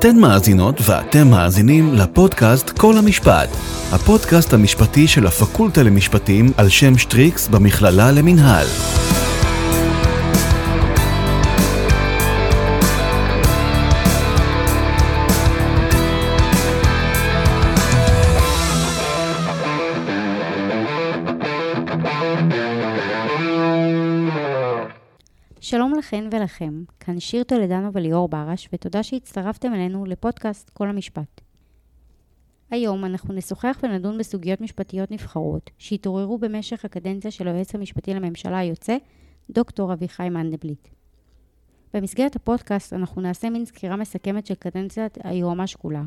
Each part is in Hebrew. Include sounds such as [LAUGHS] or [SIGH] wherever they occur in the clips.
אתן מאזינות ואתם מאזינים לפודקאסט כל המשפט, הפודקאסט המשפטי של הפקולטה למשפטים על שם שטריקס במכללה למינהל. ולכם, כאן שיר טולדנו וליאור ברש, ותודה שהצטרפתם אלינו לפודקאסט כל המשפט. היום אנחנו נשוחח ונדון בסוגיות משפטיות נבחרות שהתעוררו במשך הקדנציה של היועץ המשפטי לממשלה היוצא, דוקטור אביחי מנדלבליט. במסגרת הפודקאסט אנחנו נעשה מין סקירה מסכמת של קדנציית היועמ"ש כולה.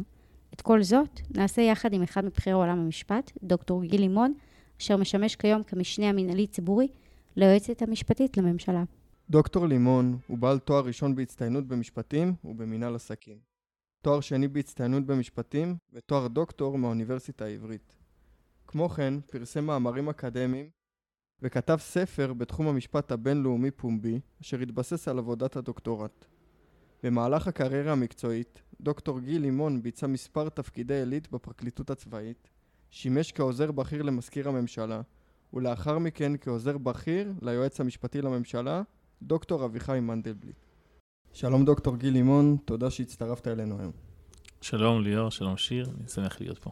את כל זאת נעשה יחד עם אחד מבכירי עולם המשפט, דוקטור גיל לימון, אשר משמש כיום כמשנה המנהלי ציבורי ליועצת המשפטית לממשלה. דוקטור לימון הוא בעל תואר ראשון בהצטיינות במשפטים ובמינהל עסקים. תואר שני בהצטיינות במשפטים ותואר דוקטור מהאוניברסיטה העברית. כמו כן, פרסם מאמרים אקדמיים וכתב ספר בתחום המשפט הבינלאומי פומבי, אשר התבסס על עבודת הדוקטורט. במהלך הקריירה המקצועית, דוקטור גיל לימון ביצע מספר תפקידי עילית בפרקליטות הצבאית, שימש כעוזר בכיר למזכיר הממשלה, ולאחר מכן כעוזר בכיר ליועץ המשפטי לממשלה דוקטור אביחי מנדלבליט. שלום דוקטור גיל לימון, תודה שהצטרפת אלינו היום. שלום ליאור, שלום שיר, אני שמח להיות פה.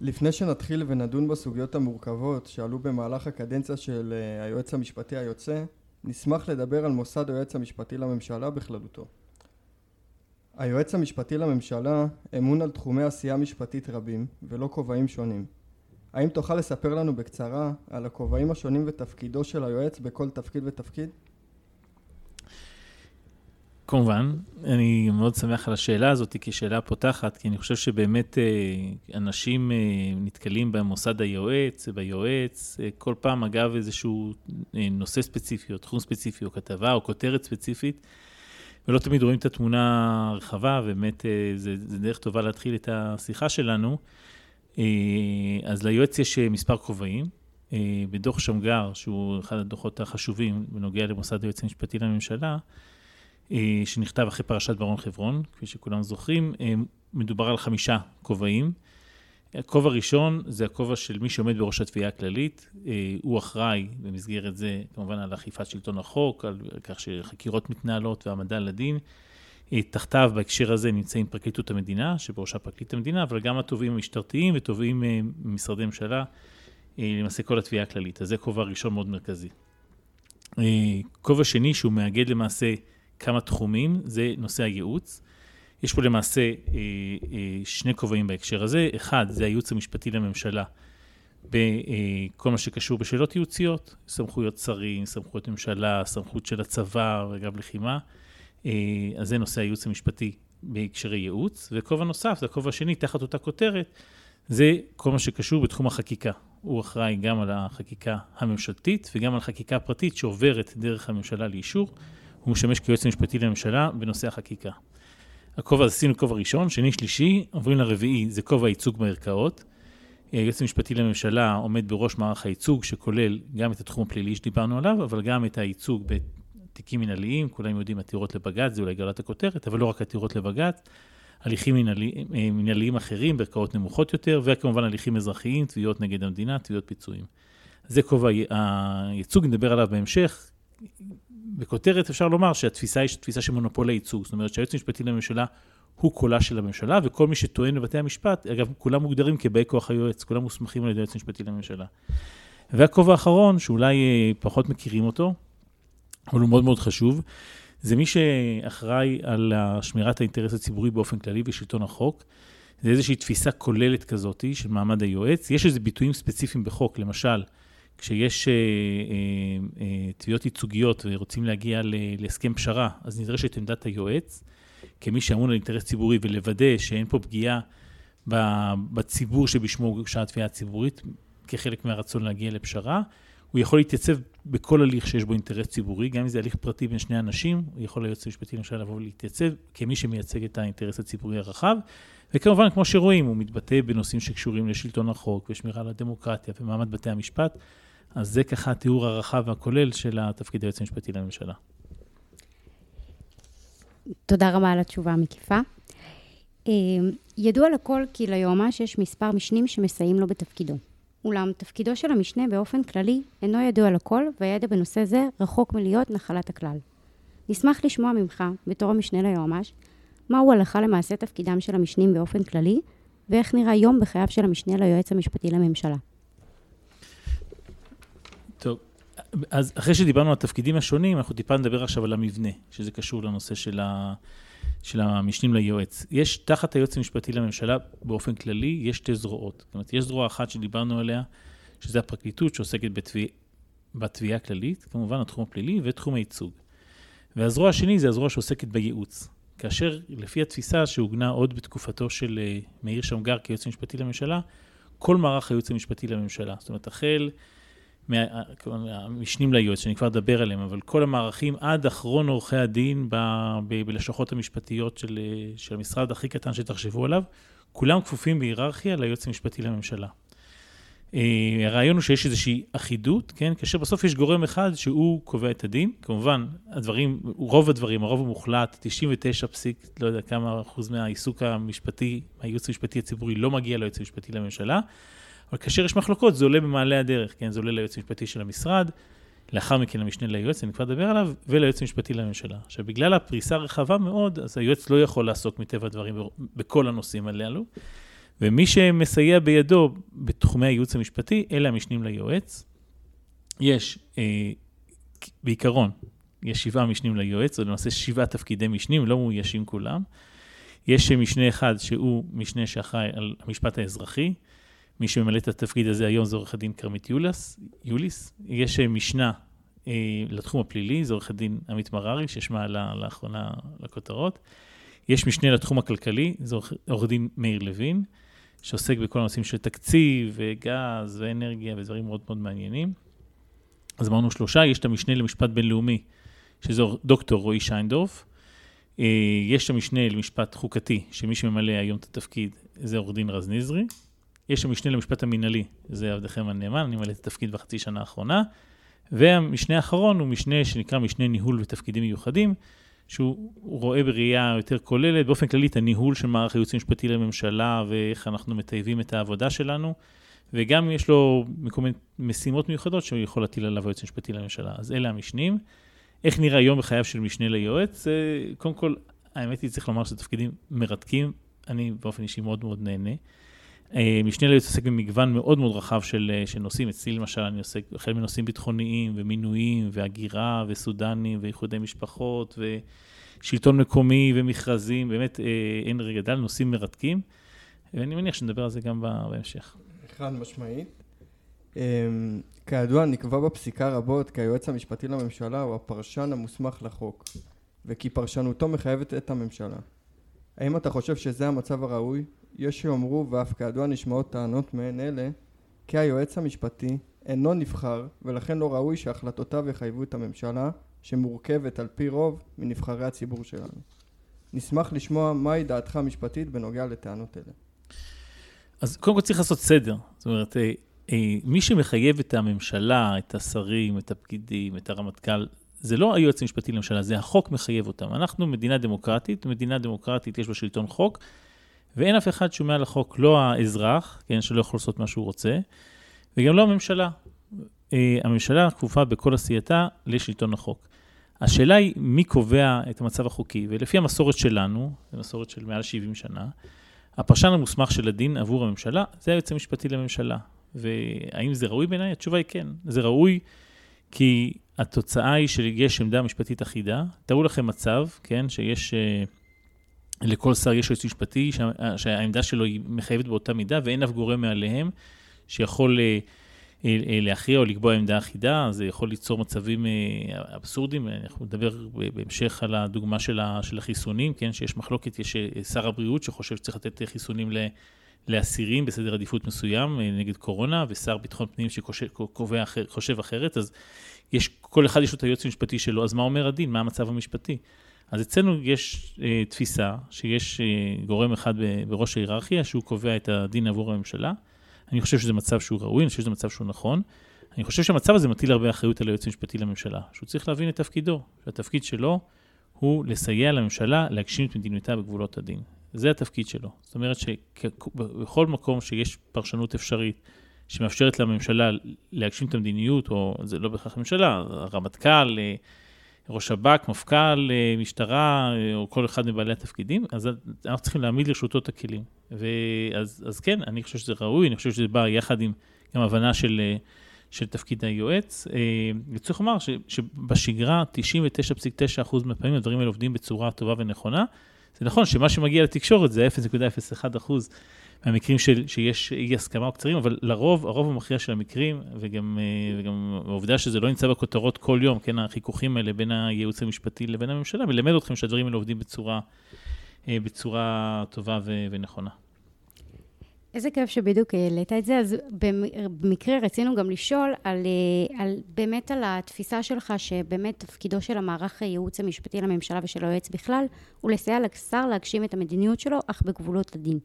לפני שנתחיל ונדון בסוגיות המורכבות שעלו במהלך הקדנציה של אה, היועץ המשפטי היוצא, נשמח לדבר על מוסד היועץ המשפטי לממשלה בכללותו. היועץ המשפטי לממשלה אמון על תחומי עשייה משפטית רבים ולא כובעים שונים. האם תוכל לספר לנו בקצרה על הכובעים השונים ותפקידו של היועץ בכל תפקיד ותפקיד? כמובן, אני מאוד שמח על השאלה הזאת כשאלה פותחת, כי אני חושב שבאמת אה, אנשים אה, נתקלים במוסד היועץ, ביועץ, אה, כל פעם אגב איזשהו נושא ספציפי, או תחום ספציפי, או כתבה, או כותרת ספציפית, ולא תמיד רואים את התמונה הרחבה, ובאמת זה, זה דרך טובה להתחיל את השיחה שלנו. אז ליועץ יש מספר כובעים. בדוח שמגר, שהוא אחד הדוחות החשובים בנוגע למוסד היועץ המשפטי לממשלה, שנכתב אחרי פרשת ברון חברון, כפי שכולם זוכרים, אה, מדובר על חמישה כובעים. הכובע הראשון זה הכובע של מי שעומד בראש התביעה הכללית. אה, הוא אחראי במסגרת זה כמובן על אכיפת שלטון החוק, על כך שחקירות מתנהלות והעמדה לדין. תחתיו בהקשר הזה נמצאים פרקליטות המדינה, שבראשה פרקליט המדינה, אבל גם התובעים המשטרתיים ותובעים ממשרדי ממשלה, למעשה כל התביעה הכללית. אז זה כובע ראשון מאוד מרכזי. כובע שני שהוא מאגד למעשה כמה תחומים, זה נושא הייעוץ. יש פה למעשה אה, אה, שני כובעים בהקשר הזה. אחד, זה הייעוץ המשפטי לממשלה בכל מה שקשור בשאלות ייעוציות, סמכויות שרים, סמכויות ממשלה, סמכות של הצבא וגם לחימה. אה, אז זה נושא הייעוץ המשפטי בהקשרי ייעוץ. וכובע נוסף, זה הכובע השני, תחת אותה כותרת, זה כל מה שקשור בתחום החקיקה. הוא אחראי גם על החקיקה הממשלתית וגם על חקיקה פרטית שעוברת דרך הממשלה לאישור. הוא משמש כיועץ המשפטי לממשלה בנושא החקיקה. הכובע, עשינו כובע ראשון, שני, שלישי, עוברים לרביעי, זה כובע הייצוג בערכאות. היועץ המשפטי לממשלה עומד בראש מערך הייצוג, שכולל גם את התחום הפלילי שדיברנו עליו, אבל גם את הייצוג בתיקים מנהליים, כולם יודעים עתירות לבג"ץ, זה אולי גלת הכותרת, אבל לא רק עתירות לבג"ץ, הליכים מנהליים, אה, מנהליים אחרים בערכאות נמוכות יותר, וכמובן הליכים אזרחיים, תביעות נגד המדינה, תביעות פיצויים. זה כובע הייצוג, נדבר עליו בהמשך. בכותרת אפשר לומר שהתפיסה היא תפיסה של מונופול הייצוג, זאת אומרת שהיועץ המשפטי לממשלה הוא קולה של הממשלה, וכל מי שטוען בבתי המשפט, אגב, כולם מוגדרים כבאי כוח היועץ, כולם מוסמכים על ידי היועץ המשפטי לממשלה. והכובע האחרון, שאולי אה, פחות מכירים אותו, אבל הוא מאוד מאוד חשוב, זה מי שאחראי על שמירת האינטרס הציבורי באופן כללי ושלטון החוק. זה איזושהי תפיסה כוללת כזאת של מעמד היועץ. יש איזה ביטויים ספציפיים בחוק, למשל, כשיש אה, אה, אה, תביעות ייצוגיות ורוצים להגיע להסכם פשרה, אז נדרשת עמדת היועץ, כמי שאמון על אינטרס ציבורי, ולוודא שאין פה פגיעה בציבור שבשמו הוגשה התביעה הציבורית, כחלק מהרצון להגיע לפשרה. הוא יכול להתייצב בכל הליך שיש בו אינטרס ציבורי, גם אם זה הליך פרטי בין שני אנשים, הוא יכול היועץ המשפטי למשל לבוא ולהתייצב כמי שמייצג את האינטרס הציבורי הרחב. וכמובן, כמו שרואים, הוא מתבטא בנושאים שקשורים לשלטון החוק ושמירה על הדמוקרטיה ומעמד בתי המשפט. אז זה ככה התיאור הרחב והכולל של התפקיד היועץ המשפטי לממשלה. תודה רבה על התשובה המקיפה. אה, ידוע לכל כי ליועמ"ש יש מספר משנים שמסייעים לו בתפקידו. אולם תפקידו של המשנה באופן כללי אינו ידוע לכל, והידע בנושא זה רחוק מלהיות נחלת הכלל. נשמח לשמוע ממך, בתור המשנה ליועמ"ש, מהו הלכה למעשה תפקידם של המשנים באופן כללי, ואיך נראה יום בחייו של המשנה ליועץ המשפטי לממשלה. טוב, אז אחרי שדיברנו על התפקידים השונים, אנחנו טיפה נדבר עכשיו על המבנה, שזה קשור לנושא של, ה, של המשנים ליועץ. יש תחת היועץ המשפטי לממשלה, באופן כללי, יש שתי זרועות. זאת אומרת, יש זרוע אחת שדיברנו עליה, שזה הפרקליטות שעוסקת בתביע, בתביעה הכללית, כמובן התחום הפלילי ותחום הייצוג. והזרוע השני זה הזרוע שעוסקת בייעוץ. כאשר לפי התפיסה שעוגנה עוד בתקופתו של אה, מאיר שמגר כיועץ המשפטי לממשלה, כל מערך הייעוץ המשפטי לממשלה, זאת אומרת, החל מהמשנים ליועץ, שאני כבר אדבר עליהם, אבל כל המערכים עד אחרון עורכי הדין ב, ב, בלשכות המשפטיות של, אה, של המשרד הכי קטן שתחשבו עליו, כולם כפופים בהיררכיה ליועץ המשפטי לממשלה. אה, הרעיון הוא שיש איזושהי אחידות, כן? כאשר בסוף יש גורם אחד שהוא קובע את הדין. כמובן, הדברים, רוב הדברים, הרוב המוחלט, 99 פסיק, לא יודע כמה אחוז מהעיסוק המשפטי, הייעוץ המשפטי הציבורי לא מגיע ליועץ המשפטי לממשלה, אבל כאשר יש מחלוקות זה עולה במעלה הדרך, כן? זה עולה ליועץ המשפטי של המשרד, לאחר מכן למשנה ליועץ, אני כבר אדבר עליו, וליועץ המשפטי לממשלה. עכשיו, בגלל הפריסה הרחבה מאוד, אז היועץ לא יכול לעסוק מטבע הדברים בכל הנושאים הללו. ומי שמסייע בידו בתחומי הייעוץ המשפטי, אלה המשנים ליועץ. יש, אה, בעיקרון, יש שבעה משנים ליועץ, או למעשה שבעה תפקידי משנים, לא מאוישים כולם. יש משנה אחד שהוא משנה שאחראי על המשפט האזרחי. מי שממלא את התפקיד הזה היום זה עורך הדין כרמית יוליס. יוליס. יש משנה אה, לתחום הפלילי, זה עורך הדין עמית מררי, ששמה עלה לאחרונה לכותרות. יש משנה לתחום הכלכלי, זה עורך דין מאיר לוין. שעוסק בכל הנושאים של תקציב, וגז, ואנרגיה, ודברים מאוד מאוד מעניינים. אז אמרנו שלושה, יש את המשנה למשפט בינלאומי, שזה דוקטור רועי שיינדורף. אה, יש את המשנה למשפט חוקתי, שמי שממלא היום את התפקיד זה עורך דין רז נזרי. יש המשנה למשפט המינהלי, זה עבדכם הנאמן, אני ממלא את התפקיד בחצי שנה האחרונה. והמשנה האחרון הוא משנה שנקרא משנה ניהול ותפקידים מיוחדים, שהוא רואה בראייה יותר כוללת, באופן כללי את הניהול של מערך הייעוץ המשפטי לממשלה ואיך אנחנו מטייבים את העבודה שלנו, וגם יש לו כל מיני משימות מיוחדות שהוא יכול להטיל עליו היועץ המשפטי לממשלה. אז אלה המשנים. איך נראה יום בחייו של משנה ליועץ? קודם כל, האמת היא, צריך לומר שזה תפקידים מרתקים, אני באופן אישי מאוד מאוד נהנה. אה, משנה ליועץ עוסק במגוון מאוד מאוד רחב של, אה, של נושאים. אצלי למשל אני עוסק החל מנושאים ביטחוניים ומינויים והגירה וסודנים ואיחודי משפחות ושלטון מקומי ומכרזים, באמת אה, אין רגע דל, נושאים מרתקים, ואני מניח שנדבר על זה גם בהמשך. חד משמעית. כידוע נקבע בפסיקה רבות כי היועץ המשפטי לממשלה הוא הפרשן המוסמך לחוק וכי פרשנותו מחייבת את הממשלה. האם אתה חושב שזה המצב הראוי יש שיאמרו ואף כידוע נשמעות טענות מעין אלה כי היועץ המשפטי אינו נבחר ולכן לא ראוי שהחלטותיו יחייבו את הממשלה שמורכבת על פי רוב מנבחרי הציבור שלנו. נשמח לשמוע מהי דעתך המשפטית בנוגע לטענות אלה. אז קודם כל צריך לעשות סדר. זאת אומרת, אה, אה, מי שמחייב את הממשלה, את השרים, את הפקידים, את הרמטכ"ל, זה לא היועץ המשפטי לממשלה, זה החוק מחייב אותם. אנחנו מדינה דמוקרטית, מדינה דמוקרטית יש בה שלטון חוק, ואין אף אחד שהוא מעל החוק, לא האזרח, כן, שלא יכול לעשות מה שהוא רוצה, וגם לא הממשלה. אה, הממשלה כפופה בכל עשייתה לשלטון החוק. השאלה היא מי קובע את המצב החוקי, ולפי המסורת שלנו, זו מסורת של מעל 70 שנה, הפרשן המוסמך של הדין עבור הממשלה זה היועץ המשפטי לממשלה. והאם זה ראוי בעיניי? התשובה היא כן. זה ראוי כי התוצאה היא שיש עמדה משפטית אחידה. תארו לכם מצב, כן, שיש... Uh, לכל שר יש יועץ משפטי, שהעמדה שלו היא מחייבת באותה מידה, ואין אף גורם מעליהם שיכול אה, אה, אה, להכריע או לקבוע עמדה אחידה, זה יכול ליצור מצבים אבסורדיים. אנחנו נדבר בהמשך על הדוגמה של החיסונים, כן, שיש מחלוקת, יש שר הבריאות שחושב שצריך לתת חיסונים לאסירים בסדר עדיפות מסוים נגד קורונה, ושר ביטחון פנים שקובע, חושב אחרת, אז יש, כל אחד יש לו את היועץ המשפטי שלו, אז מה אומר הדין? מה המצב המשפטי? אז אצלנו יש אה, תפיסה שיש אה, גורם אחד בראש ההיררכיה שהוא קובע את הדין עבור הממשלה. אני חושב שזה מצב שהוא ראוי, אני חושב שזה מצב שהוא נכון. אני חושב שהמצב הזה מטיל הרבה אחריות על היועץ המשפטי לממשלה, שהוא צריך להבין את תפקידו, שהתפקיד שלו הוא לסייע לממשלה להגשים את מדיניותה בגבולות הדין. זה התפקיד שלו. זאת אומרת שבכל מקום שיש פרשנות אפשרית שמאפשרת לממשלה להגשים את המדיניות, או זה לא בהכרח הממשלה, הרמטכ"ל, אה, ראש שב"כ, מפכ"ל, אה, משטרה, אה, או כל אחד מבעלי התפקידים, אז אנחנו צריכים להעמיד לרשותו את הכלים. ואז אז כן, אני חושב שזה ראוי, אני חושב שזה בא יחד עם גם הבנה של, של תפקיד היועץ. וצריך לומר שבשגרה 99.9% מהפעמים הדברים האלה עובדים בצורה טובה ונכונה. זה נכון שמה שמגיע לתקשורת זה 0.01% מהמקרים של, שיש אי הסכמה או קצרים, אבל לרוב, הרוב המכריע של המקרים, וגם, אה, וגם העובדה שזה לא נמצא בכותרות כל יום, כן, החיכוכים האלה בין הייעוץ המשפטי לבין הממשלה, מלמד אתכם שהדברים האלה עובדים בצורה, אה, בצורה טובה ו, ונכונה. איזה כיף שבדיוק העלית את זה. אז במקרה רצינו גם לשאול על, אה, על באמת על התפיסה שלך, שבאמת תפקידו של המערך הייעוץ המשפטי לממשלה ושל היועץ בכלל, הוא לסייע לשר להגשים את המדיניות שלו, אך בגבולות הדין.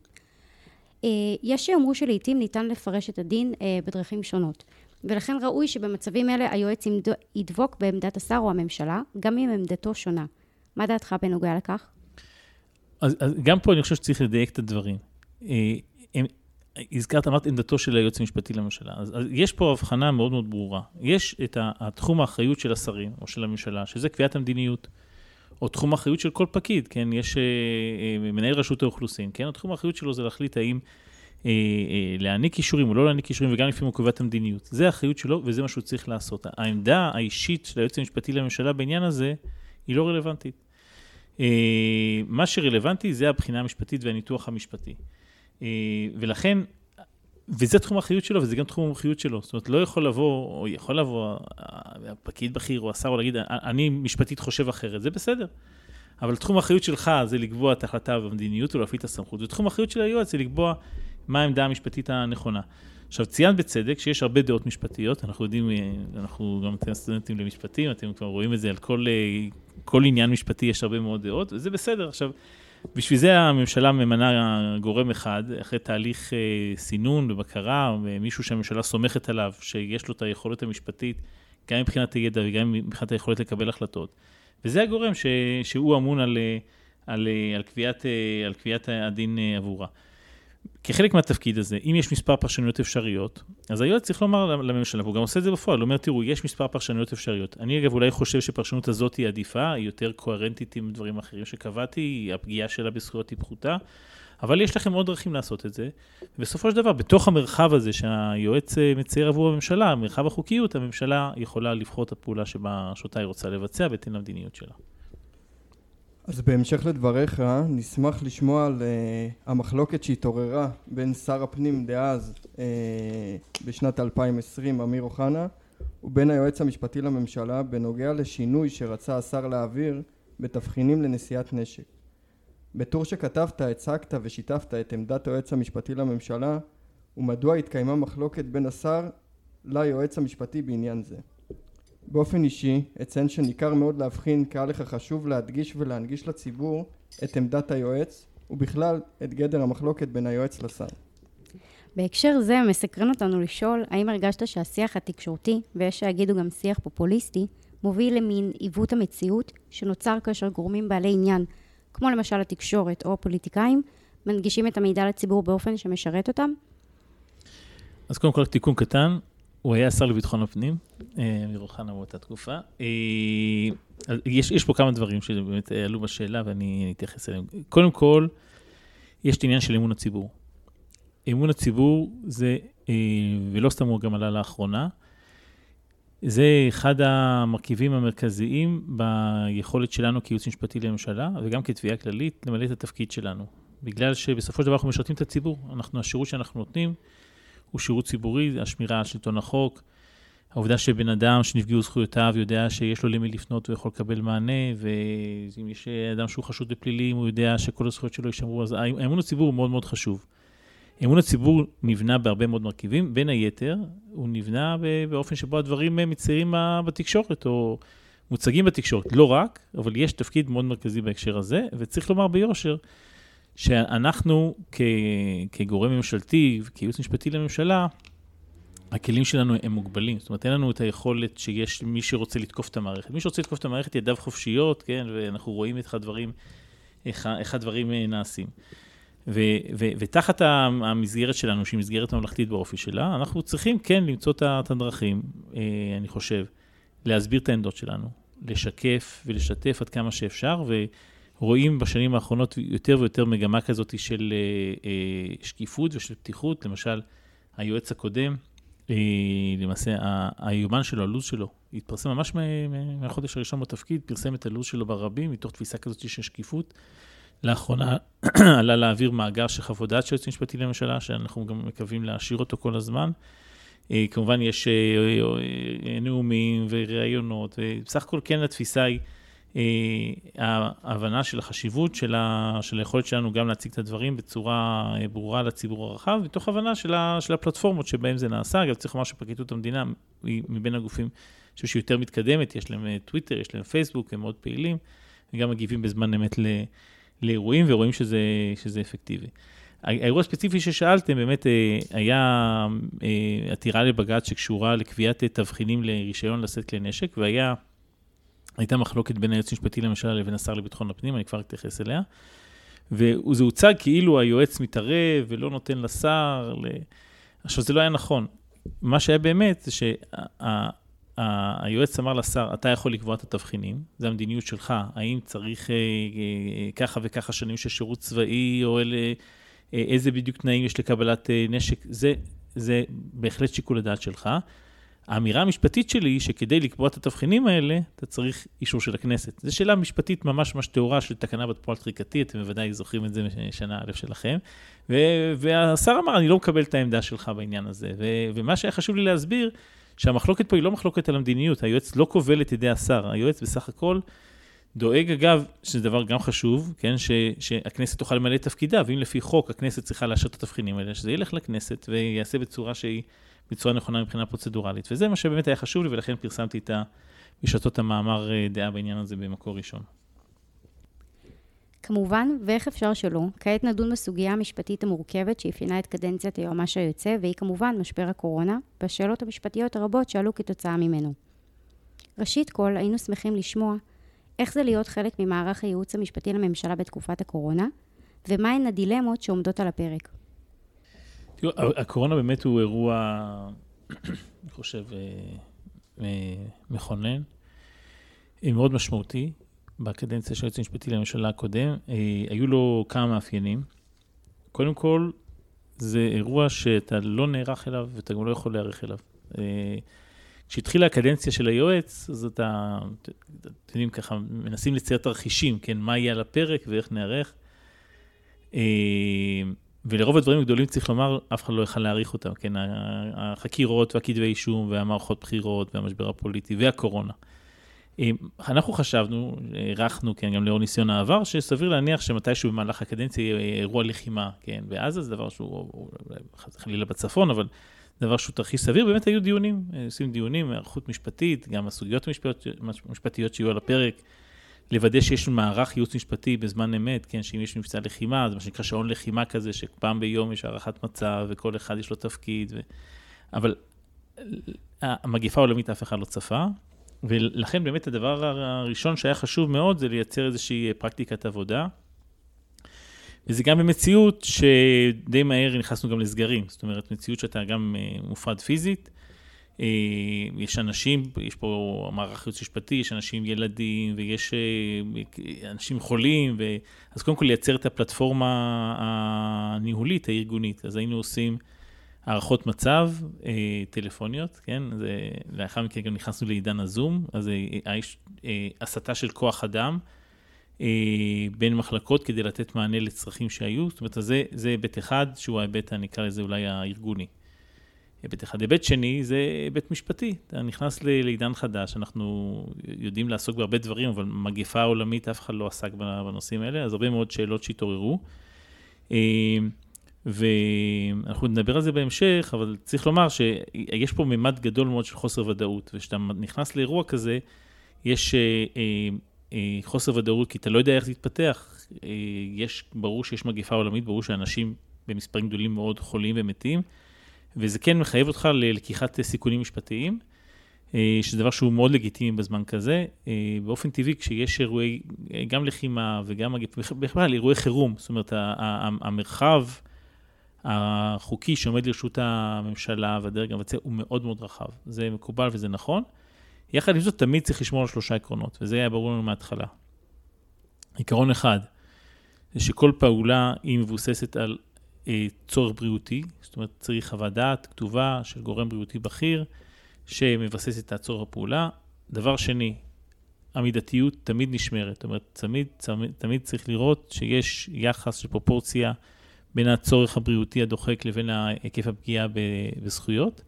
אה, יש שיאמרו שלעיתים ניתן לפרש את הדין אה, בדרכים שונות, ולכן ראוי שבמצבים אלה היועץ ידבוק בעמדת השר או הממשלה, גם אם עמדתו שונה. מה דעתך בנוגע לכך? אז, אז גם פה אני חושב שצריך לדייק את הדברים. הזכרת, אמרת עמדתו של היועץ המשפטי לממשלה. אז, אז יש פה הבחנה מאוד מאוד ברורה. יש את התחום האחריות של השרים או של הממשלה, שזה קביעת המדיניות, או תחום האחריות של כל פקיד, כן? יש אה, אה, מנהל רשות האוכלוסין, כן? התחום האחריות שלו זה להחליט האם אה, להעניק אישורים או לא להעניק אישורים, וגם לפעמים הוא קובע את המדיניות. זה האחריות שלו וזה מה שהוא צריך לעשות. העמדה האישית של היועץ המשפטי לממשלה בעניין הזה היא לא רלוונטית. מה שרלוונטי זה הבחינה המשפטית והניתוח המשפטי. ולכן, וזה תחום האחריות שלו, וזה גם תחום המומחיות שלו. זאת אומרת, לא יכול לבוא, או יכול לבוא הפקיד בכיר או השר, או להגיד, אני משפטית חושב אחרת, זה בסדר. אבל תחום האחריות שלך זה לקבוע את ההחלטה במדיניות ולהפעיל את הסמכות, ותחום האחריות של היועץ זה לקבוע מה העמדה המשפטית הנכונה. עכשיו, ציינת בצדק שיש הרבה דעות משפטיות, אנחנו יודעים, אנחנו גם אתם סטודנטים למשפטים, אתם כבר רואים את זה על כל, כל עניין משפטי, יש הרבה מאוד דעות, וזה בסדר. עכשיו, בשביל זה הממשלה ממנה גורם אחד, אחרי תהליך אה, סינון ובקרה, ומישהו שהממשלה סומכת עליו, שיש לו את היכולת המשפטית, גם מבחינת הידע וגם מבחינת היכולת לקבל החלטות. וזה הגורם ש, שהוא אמון על, אה, על, אה, על, קביעת, על קביעת הדין עבורה. כחלק מהתפקיד הזה, אם יש מספר פרשנויות אפשריות, אז היועץ צריך לומר לממשלה, והוא גם עושה את זה בפועל, הוא אומר, תראו, יש מספר פרשנויות אפשריות. אני אגב אולי חושב שפרשנות הזאת היא עדיפה, היא יותר קוהרנטית עם דברים אחרים שקבעתי, הפגיעה שלה בזכויות היא פחותה, אבל יש לכם עוד דרכים לעשות את זה. בסופו של דבר, בתוך המרחב הזה שהיועץ אה, מצייר עבור הממשלה, מרחב החוקיות, הממשלה יכולה לבחור את הפעולה שבה, שאותה היא רוצה לבצע בהתאם למדיניות שלה. אז בהמשך לדבריך, נשמח לשמוע על uh, המחלוקת שהתעוררה בין שר הפנים דאז uh, בשנת 2020, אמיר אוחנה, ובין היועץ המשפטי לממשלה בנוגע לשינוי שרצה השר להעביר בתבחינים לנשיאת נשק. בטור שכתבת, הצגת ושיתפת את עמדת היועץ המשפטי לממשלה, ומדוע התקיימה מחלוקת בין השר ליועץ המשפטי בעניין זה. באופן אישי אציין שניכר מאוד להבחין כי היה לך חשוב להדגיש ולהנגיש לציבור את עמדת היועץ ובכלל את גדר המחלוקת בין היועץ לשר. בהקשר זה מסקרן אותנו לשאול האם הרגשת שהשיח התקשורתי, ויש שיגידו גם שיח פופוליסטי, מוביל למין עיוות המציאות שנוצר כאשר גורמים בעלי עניין, כמו למשל התקשורת או הפוליטיקאים, מנגישים את המידע לציבור באופן שמשרת אותם? אז קודם כל תיקון קטן, הוא היה שר לביטחון הפנים, אה, אמיר אוחנה באותה תקופה. אה, יש, יש פה כמה דברים שבאמת עלו בשאלה ואני אתייחס אליהם. קודם כל, יש את העניין של אמון הציבור. אמון הציבור זה, אה, ולא סתם הוא גם עלה לאחרונה, זה אחד המרכיבים המרכזיים ביכולת שלנו כייעוץ משפטי לממשלה, וגם כתביעה כללית, למלא את התפקיד שלנו. בגלל שבסופו של דבר אנחנו משרתים את הציבור. אנחנו, השירות שאנחנו נותנים הוא שירות ציבורי, השמירה על שלטון החוק, העובדה שבן אדם שנפגעו זכויותיו יודע שיש לו למי לפנות ויכול לקבל מענה, ואם יש אדם שהוא חשוד בפלילים, הוא יודע שכל הזכויות שלו יישמרו, אז האמון הציבור הוא מאוד מאוד חשוב. אמון הציבור נבנה בהרבה מאוד מרכיבים, בין היתר, הוא נבנה באופן שבו הדברים מציירים בתקשורת, או מוצגים בתקשורת. לא רק, אבל יש תפקיד מאוד מרכזי בהקשר הזה, וצריך לומר ביושר, שאנחנו כ, כגורם ממשלתי, כייעוץ משפטי לממשלה, הכלים שלנו הם מוגבלים. זאת אומרת, אין לנו את היכולת שיש מי שרוצה לתקוף את המערכת. מי שרוצה לתקוף את המערכת, ידיו חופשיות, כן, ואנחנו רואים את הדברים איך, איך הדברים נעשים. ו, ו, ותחת המסגרת שלנו, שהיא מסגרת ממלכתית באופי שלה, אנחנו צריכים כן למצוא את הדרכים, אני חושב, להסביר את העמדות שלנו, לשקף ולשתף עד כמה שאפשר, ורואים בשנים האחרונות יותר ויותר מגמה כזאת של אה, אה, שקיפות ושל פתיחות. למשל, היועץ הקודם, אה, למעשה, היומן שלו, הלו"ז שלו, התפרסם ממש מהחודש הראשון בתפקיד, פרסם את הלו"ז שלו ברבים, מתוך תפיסה כזאת של שקיפות. לאחרונה [CLEARS THROAT] עלה להעביר מאגר של חוות דעת של יועץ משפטי לממשלה, שאנחנו גם מקווים להשאיר אותו כל הזמן. כמובן יש נאומים וראיונות, ובסך הכל כן התפיסה היא ההבנה של החשיבות של, ה, של היכולת שלנו גם להציג את הדברים בצורה ברורה לציבור הרחב, מתוך הבנה של, ה, של הפלטפורמות שבהן זה נעשה. אגב, צריך לומר שפרקליטות המדינה היא מבין הגופים, אני חושב שהיא יותר מתקדמת, יש להם טוויטר, יש להם פייסבוק, הם מאוד פעילים, וגם מגיבים בזמן אמת לאירועים ורואים שזה, שזה אפקטיבי. האירוע הספציפי ששאלתם, באמת אה, היה אה, עתירה לבג"ץ שקשורה לקביעת תבחינים לרישיון לשאת כלי נשק, והייתה מחלוקת בין היועץ המשפטי לממשלה לבין השר לביטחון הפנים, אני כבר אתייחס אליה. וזה הוצג כאילו היועץ מתערב ולא נותן לשר. ל... עכשיו, זה לא היה נכון. מה שהיה באמת זה שהיועץ אמר לשר, אתה יכול לקבוע את התבחינים, זו המדיניות שלך, האם צריך אה, אה, ככה וככה שנים של שירות צבאי, או אלה... אה, איזה בדיוק תנאים יש לקבלת אה, נשק, זה, זה בהחלט שיקול הדעת שלך. האמירה המשפטית שלי היא שכדי לקבוע את התבחינים האלה, אתה צריך אישור של הכנסת. זו שאלה משפטית ממש ממש טהורה של תקנה בת פועל תחיקתי, אתם בוודאי זוכרים את זה משנה א' שלכם. ו- והשר אמר, אני לא מקבל את העמדה שלך בעניין הזה. ו- ומה שהיה חשוב לי להסביר, שהמחלוקת פה היא לא מחלוקת על המדיניות, היועץ לא כובל את ידי השר, היועץ בסך הכל דואג אגב, שזה דבר גם חשוב, כן, ש, שהכנסת תוכל למלא את תפקידה, ואם לפי חוק הכנסת צריכה לאשר את התבחינים האלה, שזה ילך לכנסת ויעשה בצורה שהיא בצורה נכונה מבחינה פרוצדורלית. וזה מה שבאמת היה חשוב לי, ולכן פרסמתי את בשעתות המאמר אה, דעה בעניין הזה במקור ראשון. כמובן, ואיך אפשר שלא, כעת נדון בסוגיה המשפטית המורכבת שאפיינה את קדנציית היועמ"ש היוצא, והיא כמובן משבר הקורונה, והשאלות המשפטיות הרבות שעלו כתוצאה ממנו. ראשית כל, היינו שמחים לשמוע איך זה להיות חלק ממערך הייעוץ המשפטי לממשלה בתקופת הקורונה, ומהן הדילמות שעומדות על הפרק. תראו, הקורונה באמת הוא אירוע, [COUGHS] אני חושב, אה, אה, מכונן, אה, מאוד משמעותי. בקדנציה של היועץ המשפטי לממשלה הקודם, היו לו כמה מאפיינים. קודם כל, זה אירוע שאתה לא נערך אליו ואתה גם לא יכול להיערך אליו. כשהתחילה הקדנציה של היועץ, אז אתה, אתם יודעים, ככה, מנסים לצייר תרחישים, כן, מה יהיה על הפרק ואיך נערך. אה, ולרוב הדברים הגדולים, צריך לומר, אף אחד לא יכל להעריך אותם, כן, החקירות והכתבי אישום והמערכות בחירות והמשבר הפוליטי והקורונה. אה, אנחנו חשבנו, הערכנו, כן, גם לאור ניסיון העבר, שסביר להניח שמתישהו במהלך הקדנציה יהיה אירוע לחימה, כן, בעזה זה דבר שהוא חלילה בצפון, אבל דבר שהוא תרחיש סביר, באמת היו דיונים, עושים דיונים, היערכות משפטית, גם הסוגיות המשפטיות, המשפטיות שיהיו על הפרק, לוודא שיש מערך ייעוץ משפטי בזמן אמת, כן, שאם יש מבצע לחימה, זה מה שנקרא שעון לחימה כזה, שפעם ביום יש הערכת מצב וכל אחד יש לו תפקיד, ו... אבל המגיפה העולמית אף אחד לא צפה, ולכן באמת הדבר הראשון שהיה חשוב מאוד זה לייצר איזושהי פרקטיקת עבודה. וזה גם במציאות שדי מהר נכנסנו גם לסגרים, זאת אומרת, מציאות שאתה גם אה, מופרד פיזית. אה, יש אנשים, יש פה מערך ייעוץ משפטי, יש אנשים ילדים, ויש אה, אנשים חולים, ו... אז קודם כל לייצר את הפלטפורמה הניהולית, הארגונית. אז היינו עושים הערכות מצב טלפוניות, כן? זה, לאחר מכן גם נכנסנו לעידן הזום, אז הסטה של כוח אדם. אה, בין מחלקות כדי לתת מענה לצרכים שהיו. זאת אומרת, זה, היבט אחד, שהוא ההיבט, אני אקרא לזה אולי הארגוני. היבט אחד. היבט שני זה היבט משפטי. אתה נכנס לעידן חדש, אנחנו יודעים לעסוק בהרבה דברים, אבל מגפה עולמית, אף אחד לא עסק בנושאים האלה, אז הרבה מאוד שאלות שהתעוררו. אה, ואנחנו נדבר על זה בהמשך, אבל צריך לומר שיש פה ממד גדול מאוד של חוסר ודאות, וכשאתה נכנס לאירוע כזה, יש אה, אה, חוסר ודאות, כי אתה לא יודע איך זה יתפתח. אה, יש, ברור שיש מגיפה עולמית, ברור שאנשים במספרים גדולים מאוד חולים ומתים, וזה כן מחייב אותך ללקיחת סיכונים משפטיים. אה, שזה דבר שהוא מאוד לגיטימי בזמן כזה. אה, באופן טבעי, כשיש אירועי, אה, גם לחימה וגם, בכלל אירועי חירום, זאת אומרת, המרחב החוקי שעומד לרשות הממשלה והדרג המבצע הוא מאוד מאוד רחב. זה מקובל וזה נכון. יחד עם זאת, תמיד צריך לשמור על שלושה עקרונות, וזה היה ברור לנו מההתחלה. עיקרון אחד, זה שכל פעולה היא מבוססת על צורך בריאותי, זאת אומרת, צריך חוות דעת כתובה של גורם בריאותי בכיר, שמבססת את הצורך הפעולה. דבר שני, המידתיות תמיד נשמרת, זאת אומרת, תמיד, תמיד, תמיד צריך לראות שיש יחס של פרופורציה בין הצורך הבריאותי הדוחק לבין היקף הפגיעה בזכויות.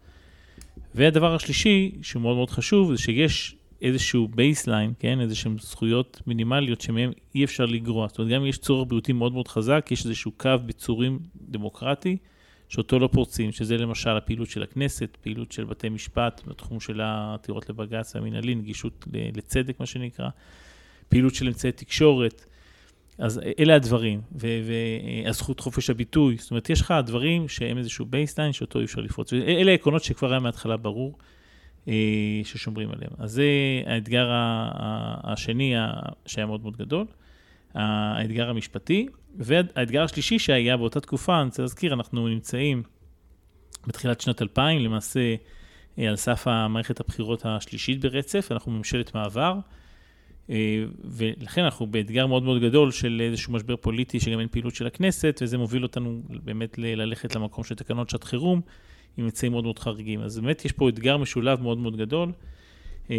והדבר השלישי, שהוא מאוד מאוד חשוב, זה שיש איזשהו baseline, כן, איזשהן זכויות מינימליות שמהן אי אפשר לגרוע. זאת אומרת, גם אם יש צורך בריאותי מאוד מאוד חזק, יש איזשהו קו ביצורים דמוקרטי, שאותו לא פורצים, שזה למשל הפעילות של הכנסת, פעילות של בתי משפט, בתחום של העתירות לבג"ץ והמנהלי, נגישות לצדק, מה שנקרא, פעילות של אמצעי תקשורת. אז אלה הדברים, והזכות חופש הביטוי, זאת אומרת, יש לך דברים שהם איזשהו baseline שאותו אי אפשר לפרוץ. אלה העקרונות שכבר היה מההתחלה ברור ששומרים עליהם. אז זה האתגר השני שהיה מאוד מאוד גדול, האתגר המשפטי, והאתגר השלישי שהיה באותה תקופה, אני רוצה להזכיר, אנחנו נמצאים בתחילת שנת 2000, למעשה אה, על סף המערכת הבחירות השלישית ברצף, אנחנו ממשלת מעבר. אה, ולכן אנחנו באתגר מאוד מאוד גדול של איזשהו משבר פוליטי שגם אין פעילות של הכנסת, וזה מוביל אותנו באמת ללכת למקום של תקנות שעת חירום, עם אמצעים מאוד מאוד חריגים. אז באמת יש פה אתגר משולב מאוד מאוד גדול, אה,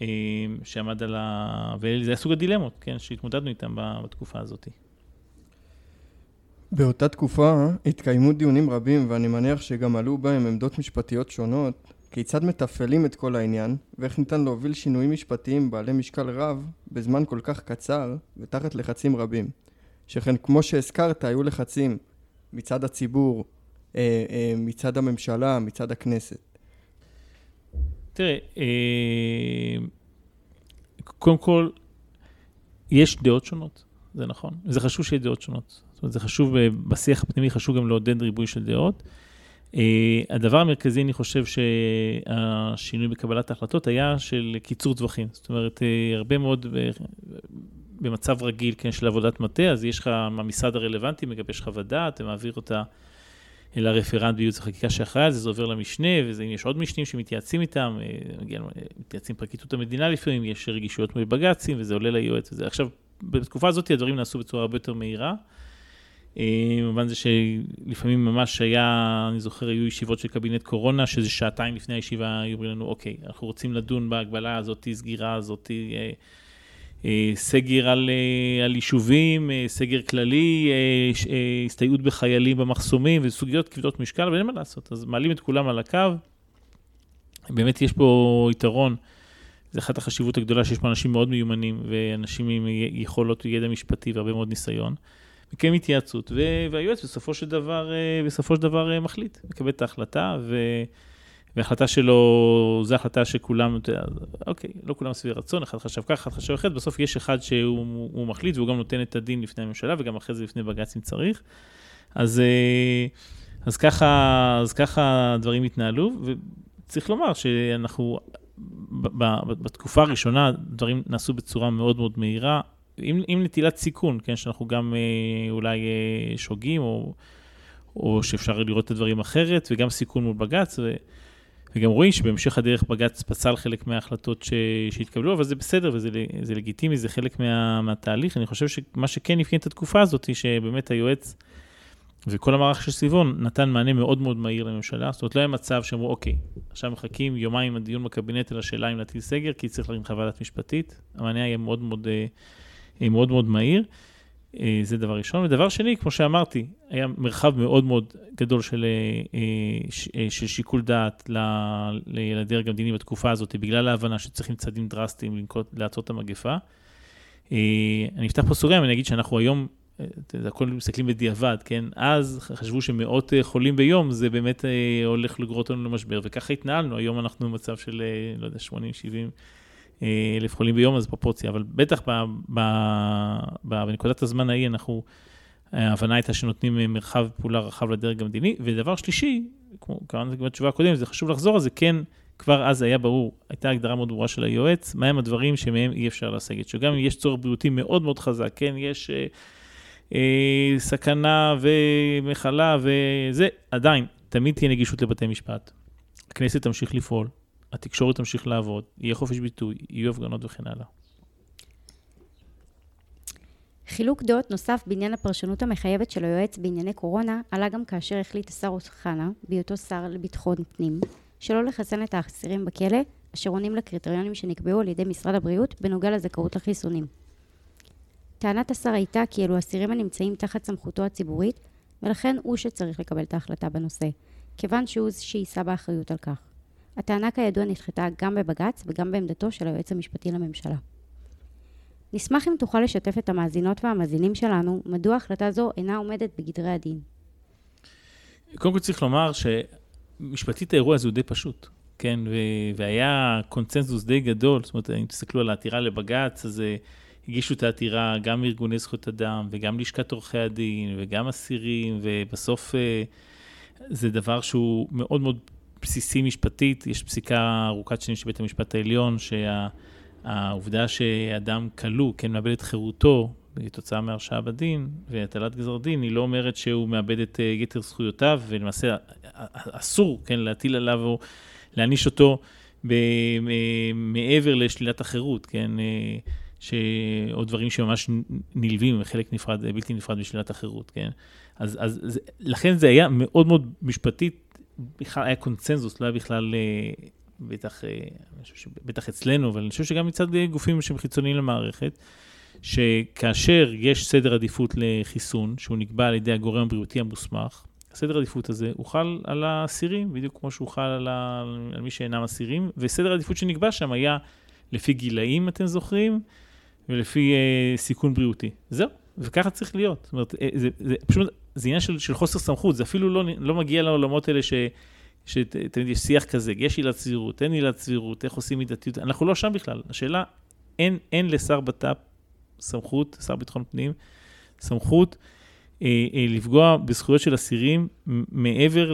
אה, שעמד על ה... וזה היה סוג הדילמות, כן, שהתמודדנו איתם בתקופה הזאת. באותה תקופה התקיימו דיונים רבים, ואני מניח שגם עלו בהם עמדות משפטיות שונות, כיצד מתפעלים את כל העניין, ואיך ניתן להוביל שינויים משפטיים בעלי משקל רב בזמן כל כך קצר ותחת לחצים רבים. שכן כמו שהזכרת, היו לחצים מצד הציבור, מצד הממשלה, מצד הכנסת. תראה, אה, קודם כל, יש דעות שונות, זה נכון. זה חשוב שיהיה דעות שונות. זאת אומרת, זה חשוב, בשיח הפנימי חשוב גם לעודד ריבוי של דעות. הדבר המרכזי, אני חושב שהשינוי בקבלת ההחלטות היה של קיצור טווחים. זאת אומרת, הרבה מאוד במצב רגיל, כן, של עבודת מטה, אז יש לך, המשרד הרלוונטי מגבש חוות דעת ומעביר אותה אל הרפרנט בייעוץ החקיקה שאחראי על זה, זה עובר למשנה, ואם יש עוד משנים שמתייעצים איתם, מתייעצים פרקליטות המדינה לפעמים, יש רגישויות מול בג"צים, וזה עולה ליועץ וזה. עכשיו, בתקופה הזאת הדברים נעשו בצורה הרבה יותר מהירה. במובן זה שלפעמים ממש היה, אני זוכר, היו ישיבות של קבינט קורונה, שזה שעתיים לפני הישיבה, היו אומרים לנו, אוקיי, אנחנו רוצים לדון בהגבלה הזאת, סגירה הזאת, אה, אה, סגר על, אה, על יישובים, סגר כללי, הסתייעות בחיילים במחסומים, וסוגיות כבדות משקל, ואין מה לעשות, אז מעלים את כולם על הקו. באמת יש פה יתרון. זה אחת החשיבות הגדולה שיש פה אנשים מאוד מיומנים ואנשים עם יכולות וידע משפטי והרבה מאוד ניסיון. מקיים התייעצות, והיועץ בסופו של דבר, אה, בסופו של דבר אה, מחליט, מקבל את ההחלטה, ו... וההחלטה שלו, זו החלטה שכולם, אוקיי, לא כולם סביב רצון, אחד חשב ככה, אחד חשב אחרת, בסוף יש אחד שהוא מחליט והוא גם נותן את הדין לפני הממשלה וגם אחרי זה לפני בג"ץ אם צריך. אז, אה, אז, ככה, אז ככה הדברים התנהלו, וצריך לומר שאנחנו, בתקופה הראשונה דברים נעשו בצורה מאוד מאוד מהירה, עם, עם נטילת סיכון, כן, שאנחנו גם אה, אולי אה, שוגים, או, או שאפשר לראות את הדברים אחרת, וגם סיכון מול בג"ץ, ו, וגם רואים שבהמשך הדרך בג"ץ פסל חלק מההחלטות ש, שהתקבלו, אבל זה בסדר וזה זה לגיטימי, זה חלק מה, מהתהליך. אני חושב שמה שכן אפיין את התקופה הזאת, היא שבאמת היועץ וכל המערך של סביבון נתן מענה מאוד מאוד מהיר לממשלה. זאת אומרת, לא היה מצב שאמרו, אוקיי, עכשיו מחכים יומיים הדיון בקבינט על השאלה אם להטיל סגר, כי צריך להרים חוות דעת משפטית. המענה היה מאוד מאוד... אה, מאוד מאוד מהיר. אה, זה דבר ראשון. ודבר שני, כמו שאמרתי, היה מרחב מאוד מאוד גדול של, אה, אה, של שיקול דעת לדרג המדיני בתקופה הזאת, בגלל ההבנה שצריכים צעדים דרסטיים לנקוט, לעצור את המגפה. אני אפתח פה סוגריים, אני אגיד שאנחנו היום, הכל מסתכלים בדיעבד, כן? אז חשבו שמאות חולים ביום, זה באמת הולך לגרור אותנו למשבר, וככה התנהלנו. היום אנחנו במצב של, לא יודע, 80, 70. אלף חולים ביום, אז פרופורציה, אבל בטח ב, ב, ב, בנקודת הזמן ההיא אנחנו, ההבנה הייתה שנותנים מרחב פעולה רחב לדרג המדיני. ודבר שלישי, כמו קראנו בתשובה הקודמת, זה חשוב לחזור על זה, כן כבר אז היה ברור, הייתה הגדרה מאוד ברורה של היועץ, מהם הדברים שמהם אי אפשר לסגת. שגם אם יש צורך בריאותי מאוד מאוד חזק, כן, יש אה, אה, סכנה ומחלה וזה, עדיין, תמיד תהיה נגישות לבתי משפט. הכנסת תמשיך לפעול, התקשורת תמשיך לעבוד, יהיה חופש ביטוי, יהיו הפגנות וכן הלאה. חילוק דעות נוסף בעניין הפרשנות המחייבת של היועץ בענייני קורונה עלה גם כאשר החליט השר אוחנה, בהיותו שר לביטחון פנים, שלא לחסן את האסירים בכלא, אשר עונים לקריטריונים שנקבעו על ידי משרד הבריאות בנוגע לזכאות לחיסונים. טענת השר הייתה כי אלו אסירים הנמצאים תחת סמכותו הציבורית, ולכן הוא שצריך לקבל את ההחלטה בנושא, כיוון שהוא שיישא באחריות על כך. הטענה כידוע נדחתה גם בבג"ץ וגם בעמדתו של היועץ המשפטי לממשלה. נשמח אם תוכל לשתף את המאזינות והמאזינים שלנו מדוע החלטה זו אינה עומדת בגדרי הדין. קודם כל צריך לומר שמשפטית האירוע הזה הוא די פשוט, כן? ו- והיה קונצנזוס די גדול, זאת אומרת, אם תסתכלו על העתירה לבג"ץ, אז אה, הגישו את העתירה גם ארגוני זכויות אדם, וגם לשכת עורכי הדין, וגם אסירים, ובסוף אה, זה דבר שהוא מאוד מאוד בסיסי משפטית. יש פסיקה ארוכת שנים של בית המשפט העליון, שה... העובדה שאדם כלוא, כן, מאבד את חירותו כתוצאה מהרשעה בדין והטלת גזר דין, היא לא אומרת שהוא מאבד את אה, יתר זכויותיו, ולמעשה אסור, כן, להטיל עליו או להעניש אותו מעבר לשלילת החירות, כן, אה, ש... או דברים שממש נלווים, חלק נפרד, בלתי נפרד משלילת החירות, כן. אז, אז לכן זה היה מאוד מאוד משפטית, בכלל היה קונצנזוס, לא היה בכלל אה, בטח, אה, בטח אצלנו, אבל אני חושב שגם מצד גופים שהם חיצוניים למערכת, שכאשר יש סדר עדיפות לחיסון, שהוא נקבע על ידי הגורם הבריאותי המוסמך, הסדר העדיפות הזה הוא חל על האסירים, בדיוק כמו שהוא חל על, ה... על מי שאינם אסירים, וסדר העדיפות שנקבע שם היה לפי גילאים, אתם זוכרים, ולפי אה, סיכון בריאותי. זהו, וככה צריך להיות. זאת אומרת, אה, זה, זה פשוט, זה עניין של, של חוסר סמכות, זה אפילו לא, לא מגיע לעולמות האלה ש... שתמיד יש שיח כזה, יש עילת סבירות, אין עילת סבירות, איך עושים מידתיות, אנחנו לא שם בכלל. השאלה, אין, אין לשר בט"פ סמכות, שר ביטחון פנים, סמכות אה, אה, לפגוע בזכויות של אסירים מעבר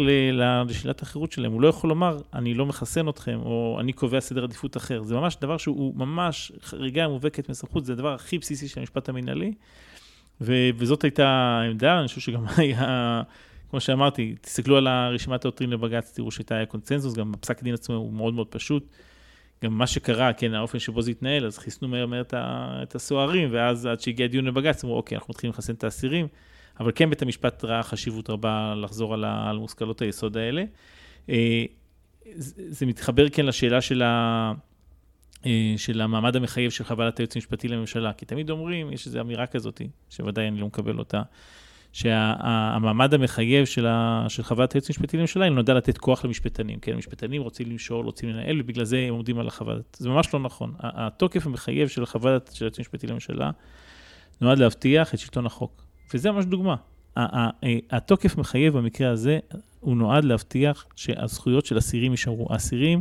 לשאלת החירות שלהם. הוא לא יכול לומר, אני לא מחסן אתכם, או אני קובע סדר עדיפות אחר. זה ממש דבר שהוא ממש חריגה מובהקת מסמכות, זה הדבר הכי בסיסי של המשפט המנהלי. ו- וזאת הייתה העמדה, אני חושב שגם [LAUGHS] היה... כמו שאמרתי, תסתכלו על הרשימת העותרים לבג"ץ, תראו שהייתה קונצנזוס, גם בפסק הדין עצמו הוא מאוד מאוד פשוט. גם מה שקרה, כן, האופן שבו זה התנהל, אז חיסנו מהר מהר את הסוהרים, ואז עד שהגיע דיון לבג"ץ, אמרו, אוקיי, אנחנו מתחילים לחסן את האסירים, אבל כן בית המשפט ראה חשיבות רבה לחזור על, על מושכלות היסוד האלה. אה, זה מתחבר כן לשאלה של, ה, של המעמד המחייב של חוות היועץ המשפטי לממשלה, כי תמיד אומרים, יש איזו אמירה כזאת, שוודאי אני לא מקבל אותה, שהמעמד המחייב של, של חוות היועץ המשפטי לממשלה, היא נועדה לתת כוח למשפטנים. כן, המשפטנים רוצים למשול, רוצים לנהל, ובגלל זה הם עומדים על החוות. זה ממש לא נכון. התוקף המחייב של החוות של היועץ המשפטי לממשלה נועד להבטיח את שלטון החוק. וזה ממש דוגמה. התוקף מחייב במקרה הזה, הוא נועד להבטיח שהזכויות של אסירים יישארו. האסירים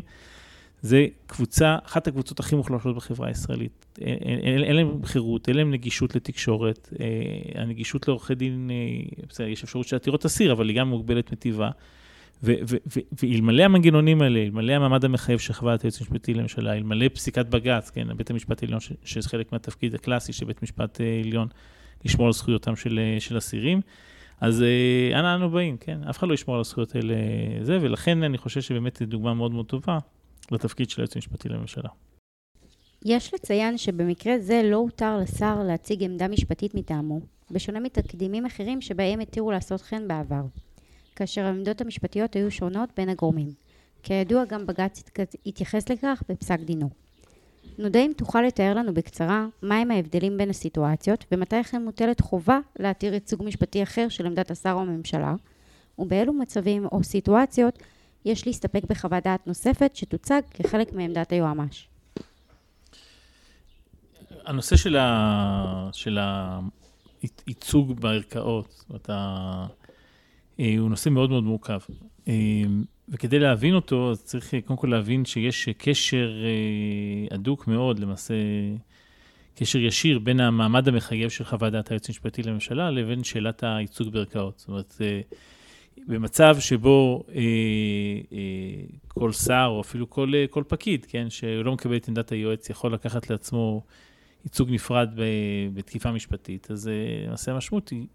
זה קבוצה, אחת הקבוצות הכי מוחלשות בחברה הישראלית. אין, אין, אין להם חירות, אין להם נגישות לתקשורת, אה, הנגישות לעורכי דין, אה, בסדר, יש אפשרות של עתירות אסיר, אבל היא גם מוגבלת מטבעה. ואלמלא המנגנונים האלה, אלמלא המעמד המחייב של חברת היועץ המשפטי לממשלה, אלמלא פסיקת בג"ץ, כן, בית המשפט העליון, שזה חלק מהתפקיד הקלאסי של בית משפט אה, עליון, לשמור על זכויותם של, אה, של אסירים, אז אה, אנה אנו באים, כן? אף אחד לא ישמור על הזכויות האלה, זה, ולכן אני חושב שבאמת זו דוגמה מאוד מאוד טובה לתפקיד של היועץ המשפטי לממשלה. יש לציין שבמקרה זה לא הותר לשר להציג עמדה משפטית מטעמו, בשונה מתקדימים אחרים שבהם התירו לעשות כן בעבר, כאשר העמדות המשפטיות היו שונות בין הגורמים. כידוע גם בג"ץ התייחס לכך בפסק דינו. נודה אם תוכל לתאר לנו בקצרה מהם ההבדלים בין הסיטואציות ומתי לכן מוטלת חובה להתיר ייצוג משפטי אחר של עמדת השר או הממשלה, ובאילו מצבים או סיטואציות יש להסתפק בחוות דעת נוספת שתוצג כחלק מעמדת היועמ"ש. הנושא של, ה... של הייצוג בערכאות, זאת אומרת. אה, הוא נושא מאוד מאוד מורכב. אה, וכדי להבין אותו, אז צריך קודם כל להבין שיש קשר אה, הדוק מאוד, למעשה קשר ישיר בין המעמד המחייב של חוות דעת היועץ המשפטי לממשלה לבין שאלת הייצוג בערכאות. זאת אומרת, במצב שבו אה, אה, כל שר, או אפילו כל, אה, כל פקיד, כן, שלא מקבל את עמדת היועץ, יכול לקחת לעצמו ייצוג נפרד בתקיפה משפטית, אז אה, למעשה המשמעות היא,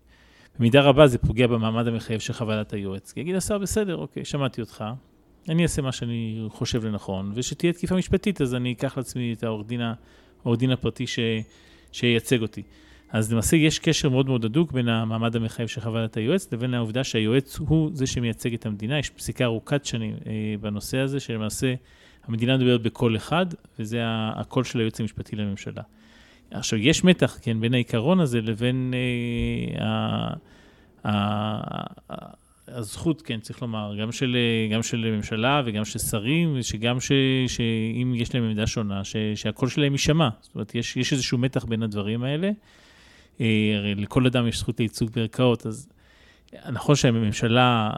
במידה רבה זה פוגע במעמד המחייב של חוות היועץ. כי יגיד השר, בסדר, אוקיי, שמעתי אותך, אני אעשה מה שאני חושב לנכון, ושתהיה תקיפה משפטית, אז אני אקח לעצמי את העורך דין הפרטי ש, שייצג אותי. אז למעשה יש קשר מאוד מאוד הדוק בין המעמד המחייב של חוות היועץ לבין העובדה שהיועץ הוא זה שמייצג את המדינה. יש פסיקה ארוכת שנים אה, בנושא הזה, שלמעשה המדינה מדברת בקול אחד, וזה הקול של היועץ המשפטי לממשלה. עכשיו, יש מתח, כן, בין העיקרון הזה לבין אה, ה, ה, ה, הזכות, כן, צריך לומר, גם של, גם של ממשלה וגם של שרים, שגם ש, שאם יש להם עמדה שונה, ש, שהקול שלהם יישמע. זאת אומרת, יש, יש איזשהו מתח בין הדברים האלה. אה, הרי לכל אדם יש זכות לייצוג בערכאות, אז נכון שהממשלה,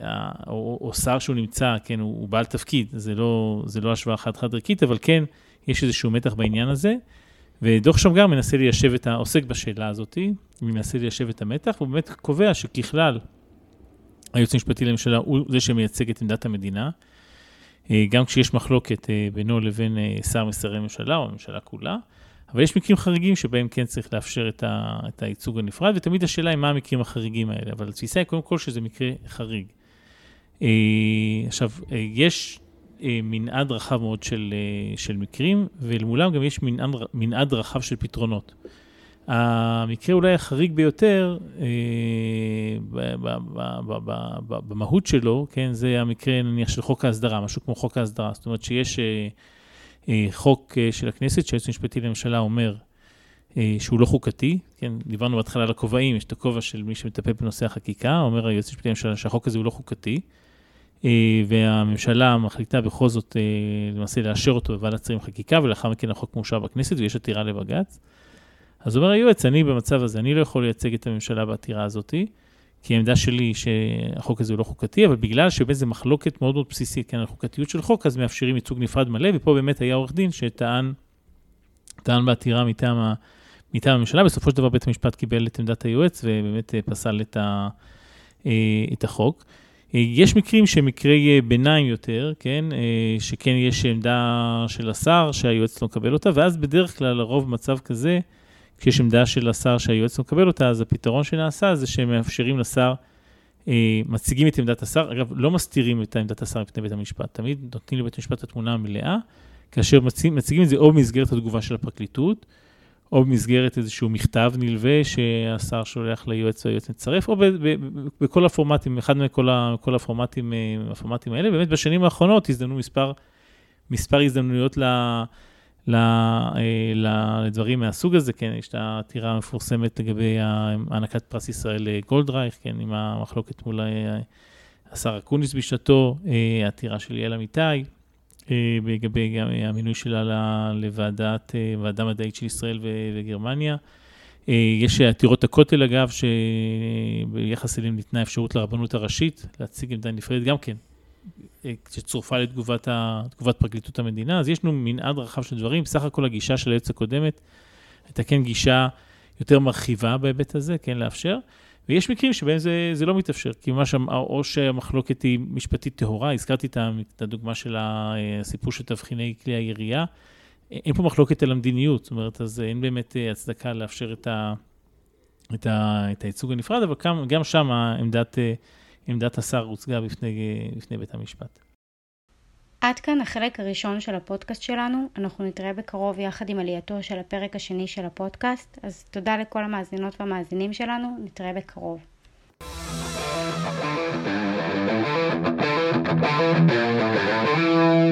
אה, או, שר שהוא נמצא, כן, הוא, הוא בעל תפקיד, זה לא, זה לא השוואה חד-חד ערכית, אבל כן, יש איזשהו מתח בעניין הזה. ודוח שמגר מנסה ליישב את. עוסק בשאלה הזאת, מנסה ליישב את המתח, הוא באמת קובע שככלל, היועץ המשפטי לממשלה הוא זה שמייצג את עמדת המדינה. אה, גם כשיש מחלוקת בינו לבין שר משרי ממשלה או הממשלה כולה. אבל יש מקרים חריגים שבהם כן צריך לאפשר את, ה, את הייצוג הנפרד, ותמיד השאלה היא מה המקרים החריגים האלה, אבל התפיסה היא קודם כל שזה מקרה חריג. אה, עכשיו, אה, יש אה, מנעד רחב מאוד של, של מקרים, ולמולם גם יש מנעד, מנעד רחב של פתרונות. המקרה אולי החריג ביותר, במהות שלו, כן, זה המקרה נניח של חוק ההסדרה, משהו כמו חוק ההסדרה. זאת אומרת שיש... אה, חוק אה, של הכנסת, שהיועץ המשפטי לממשלה אומר אה, שהוא לא חוקתי, כן, דיברנו בהתחלה על הכובעים, יש את הכובע של מי שמטפל בנושא החקיקה, אומר היועץ המשפטי לממשלה שהחוק הזה הוא לא חוקתי, והממשלה מחליטה בכל זאת למעשה לאשר אותו בוועדת שרים חקיקה, ולאחר מכן החוק מאושר בכנסת ויש עתירה לבג"ץ. אז אומר היועץ, אני במצב הזה, אני לא יכול לייצג את הממשלה בעתירה הזאתי. כי העמדה שלי שהחוק הזה הוא לא חוקתי, אבל בגלל שבאיזה מחלוקת מאוד מאוד בסיסית, כן, על חוקתיות של חוק, אז מאפשרים ייצוג נפרד מלא, ופה באמת היה עורך דין שטען טען בעתירה מטעם, מטעם הממשלה, בסופו של דבר בית המשפט קיבל את עמדת היועץ ובאמת אה, פסל את, ה, אה, את החוק. אה, יש מקרים שהם מקרי ביניים יותר, כן, שכן יש עמדה של השר שהיועץ לא מקבל אותה, ואז בדרך כלל, לרוב מצב כזה, כשיש עמדה של השר שהיועץ לא מקבל אותה, אז הפתרון שנעשה זה שהם מאפשרים לשר, אה, מציגים את עמדת השר, אגב, לא מסתירים את עמדת השר מפני בית המשפט, תמיד נותנים לבית המשפט את התמונה המלאה, כאשר מציגים, מציגים את זה או במסגרת התגובה של הפרקליטות, או במסגרת איזשהו מכתב נלווה שהשר שולח ליועץ והיועץ מצרף, או ב, ב, ב, בכל הפורמטים, אחד מכל ה, הפורמטים, אה, הפורמטים האלה. באמת בשנים האחרונות הזדמנו מספר, מספר הזדמנויות ל... אה, לדברים מהסוג הזה, כן, יש את העתירה המפורסמת לגבי הענקת פרס ישראל לגולדרייך, כן, עם המחלוקת מול אה, השר אקוניס בשעתו, אה, העתירה של יעל אמיתי, לגבי גם המינוי שלה לוועדת, ועדה מדעית של ישראל וגרמניה. יש עתירות הכותל, אגב, שביחס אליהם ניתנה אפשרות לרבנות הראשית להציג עמדה נפרדת, גם כן, שצורפה לתגובת פרקליטות המדינה, אז יש לנו מנעד רחב של דברים. בסך הכל הגישה של היועץ הקודמת הייתה כן גישה יותר מרחיבה בהיבט הזה, כן לאפשר. ויש מקרים שבהם זה, זה לא מתאפשר, כי מה שם, או שהמחלוקת היא משפטית טהורה, הזכרתי את הדוגמה של הסיפור של תבחיני כלי הירייה, אין פה מחלוקת על המדיניות, זאת אומרת, אז אין באמת הצדקה לאפשר את, ה, את, ה, את הייצוג הנפרד, אבל גם, גם שם עמדת... עמדת השר הוצגה בפני, בפני בית המשפט. עד כאן החלק הראשון של הפודקאסט שלנו, אנחנו נתראה בקרוב יחד עם עלייתו של הפרק השני של הפודקאסט, אז תודה לכל המאזינות והמאזינים שלנו, נתראה בקרוב. thank you